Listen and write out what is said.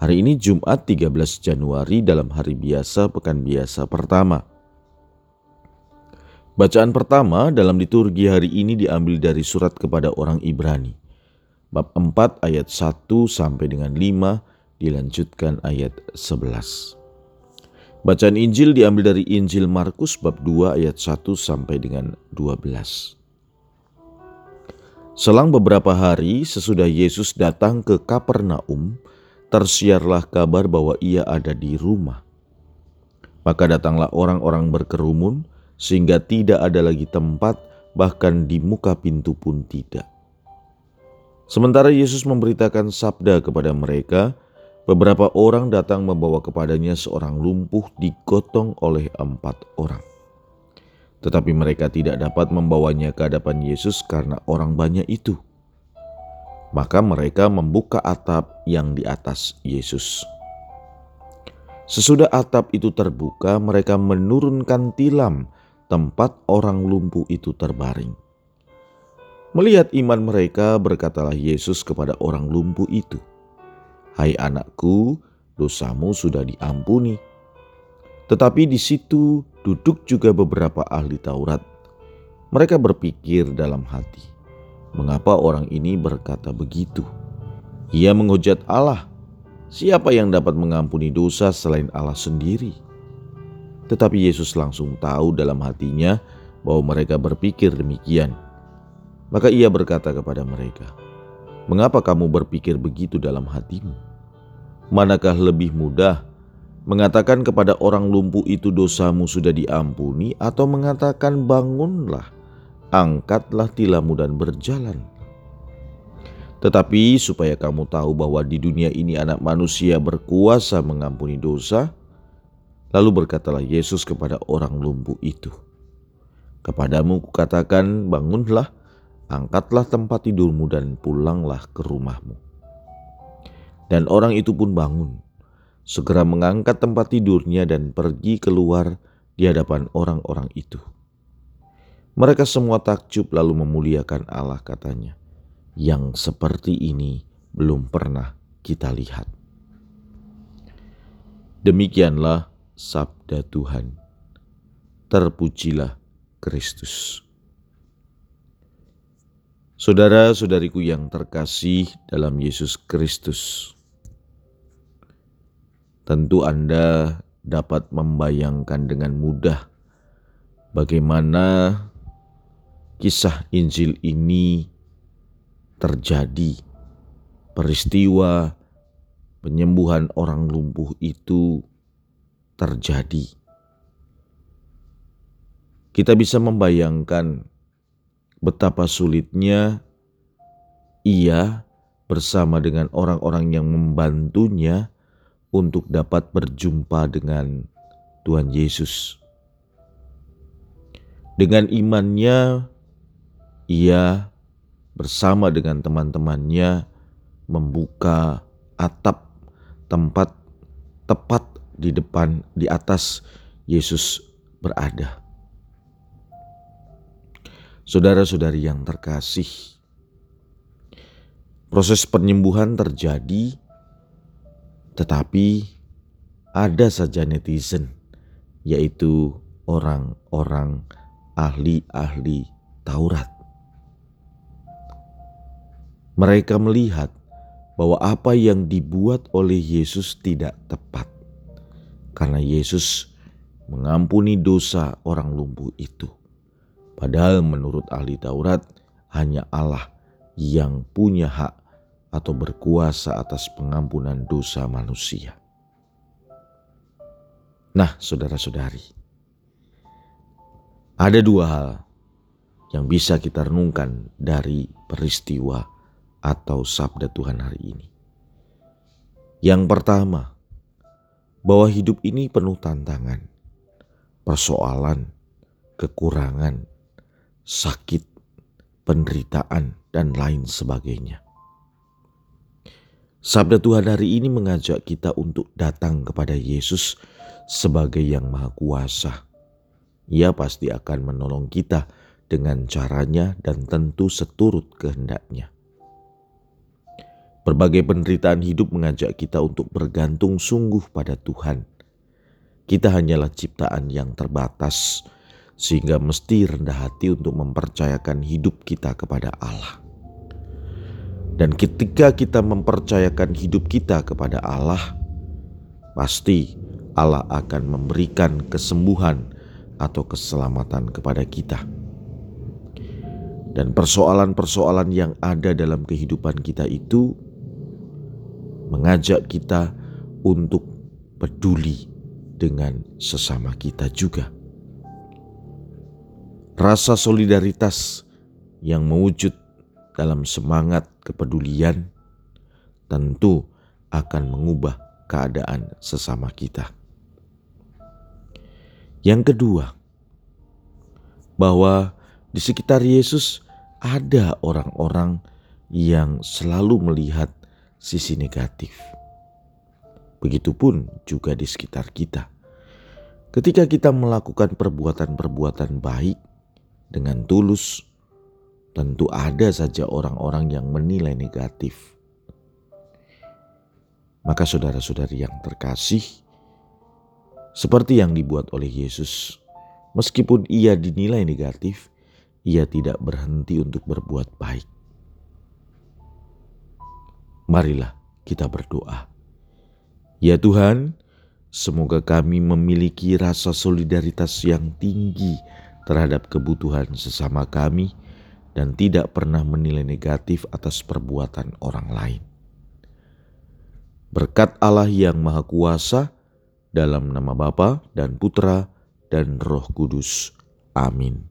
Hari ini Jumat 13 Januari dalam hari biasa pekan biasa pertama. Bacaan pertama dalam liturgi hari ini diambil dari surat kepada orang Ibrani. Bab 4 ayat 1 sampai dengan 5 dilanjutkan ayat 11. Bacaan Injil diambil dari Injil Markus bab 2 ayat 1 sampai dengan 12. Selang beberapa hari sesudah Yesus datang ke Kapernaum, tersiarlah kabar bahwa ia ada di rumah. Maka datanglah orang-orang berkerumun, sehingga tidak ada lagi tempat, bahkan di muka pintu pun tidak. Sementara Yesus memberitakan sabda kepada mereka, beberapa orang datang membawa kepadanya seorang lumpuh digotong oleh empat orang. Tetapi mereka tidak dapat membawanya ke hadapan Yesus karena orang banyak itu. Maka mereka membuka atap yang di atas Yesus. Sesudah atap itu terbuka, mereka menurunkan tilam tempat orang lumpuh itu terbaring. Melihat iman mereka, berkatalah Yesus kepada orang lumpuh itu, "Hai anakku, dosamu sudah diampuni." Tetapi di situ duduk juga beberapa ahli Taurat. Mereka berpikir dalam hati, Mengapa orang ini berkata begitu? Ia menghujat Allah. Siapa yang dapat mengampuni dosa selain Allah sendiri? Tetapi Yesus langsung tahu dalam hatinya bahwa mereka berpikir demikian. Maka ia berkata kepada mereka, "Mengapa kamu berpikir begitu dalam hatimu? Manakah lebih mudah mengatakan kepada orang lumpuh itu dosamu sudah diampuni atau mengatakan bangunlah?" Angkatlah tilammu dan berjalan. Tetapi supaya kamu tahu bahwa di dunia ini anak manusia berkuasa mengampuni dosa, lalu berkatalah Yesus kepada orang lumpuh itu, Kepadamu kukatakan bangunlah, angkatlah tempat tidurmu dan pulanglah ke rumahmu. Dan orang itu pun bangun, segera mengangkat tempat tidurnya dan pergi keluar di hadapan orang-orang itu. Mereka semua takjub lalu memuliakan Allah katanya. Yang seperti ini belum pernah kita lihat. Demikianlah sabda Tuhan. Terpujilah Kristus. Saudara-saudariku yang terkasih dalam Yesus Kristus, tentu Anda dapat membayangkan dengan mudah bagaimana kisah Injil ini terjadi. Peristiwa penyembuhan orang lumpuh itu terjadi. Kita bisa membayangkan betapa sulitnya ia bersama dengan orang-orang yang membantunya untuk dapat berjumpa dengan Tuhan Yesus. Dengan imannya, ia bersama dengan teman-temannya membuka atap tempat tepat di depan di atas Yesus berada. Saudara-saudari yang terkasih, proses penyembuhan terjadi, tetapi ada saja netizen, yaitu orang-orang ahli-ahli Taurat mereka melihat bahwa apa yang dibuat oleh Yesus tidak tepat, karena Yesus mengampuni dosa orang lumpuh itu. Padahal, menurut ahli Taurat, hanya Allah yang punya hak atau berkuasa atas pengampunan dosa manusia. Nah, saudara-saudari, ada dua hal yang bisa kita renungkan dari peristiwa atau sabda Tuhan hari ini. Yang pertama, bahwa hidup ini penuh tantangan, persoalan, kekurangan, sakit, penderitaan, dan lain sebagainya. Sabda Tuhan hari ini mengajak kita untuk datang kepada Yesus sebagai Yang Maha Kuasa. Ia pasti akan menolong kita dengan caranya dan tentu seturut kehendaknya. Berbagai penderitaan hidup mengajak kita untuk bergantung sungguh pada Tuhan. Kita hanyalah ciptaan yang terbatas, sehingga mesti rendah hati untuk mempercayakan hidup kita kepada Allah. Dan ketika kita mempercayakan hidup kita kepada Allah, pasti Allah akan memberikan kesembuhan atau keselamatan kepada kita. Dan persoalan-persoalan yang ada dalam kehidupan kita itu mengajak kita untuk peduli dengan sesama kita juga. Rasa solidaritas yang mewujud dalam semangat kepedulian tentu akan mengubah keadaan sesama kita. Yang kedua, bahwa di sekitar Yesus ada orang-orang yang selalu melihat sisi negatif. Begitupun juga di sekitar kita. Ketika kita melakukan perbuatan-perbuatan baik dengan tulus, tentu ada saja orang-orang yang menilai negatif. Maka saudara-saudari yang terkasih, seperti yang dibuat oleh Yesus. Meskipun ia dinilai negatif, ia tidak berhenti untuk berbuat baik. Marilah kita berdoa. Ya Tuhan, semoga kami memiliki rasa solidaritas yang tinggi terhadap kebutuhan sesama kami dan tidak pernah menilai negatif atas perbuatan orang lain. Berkat Allah yang Maha Kuasa, dalam nama Bapa dan Putra dan Roh Kudus. Amin.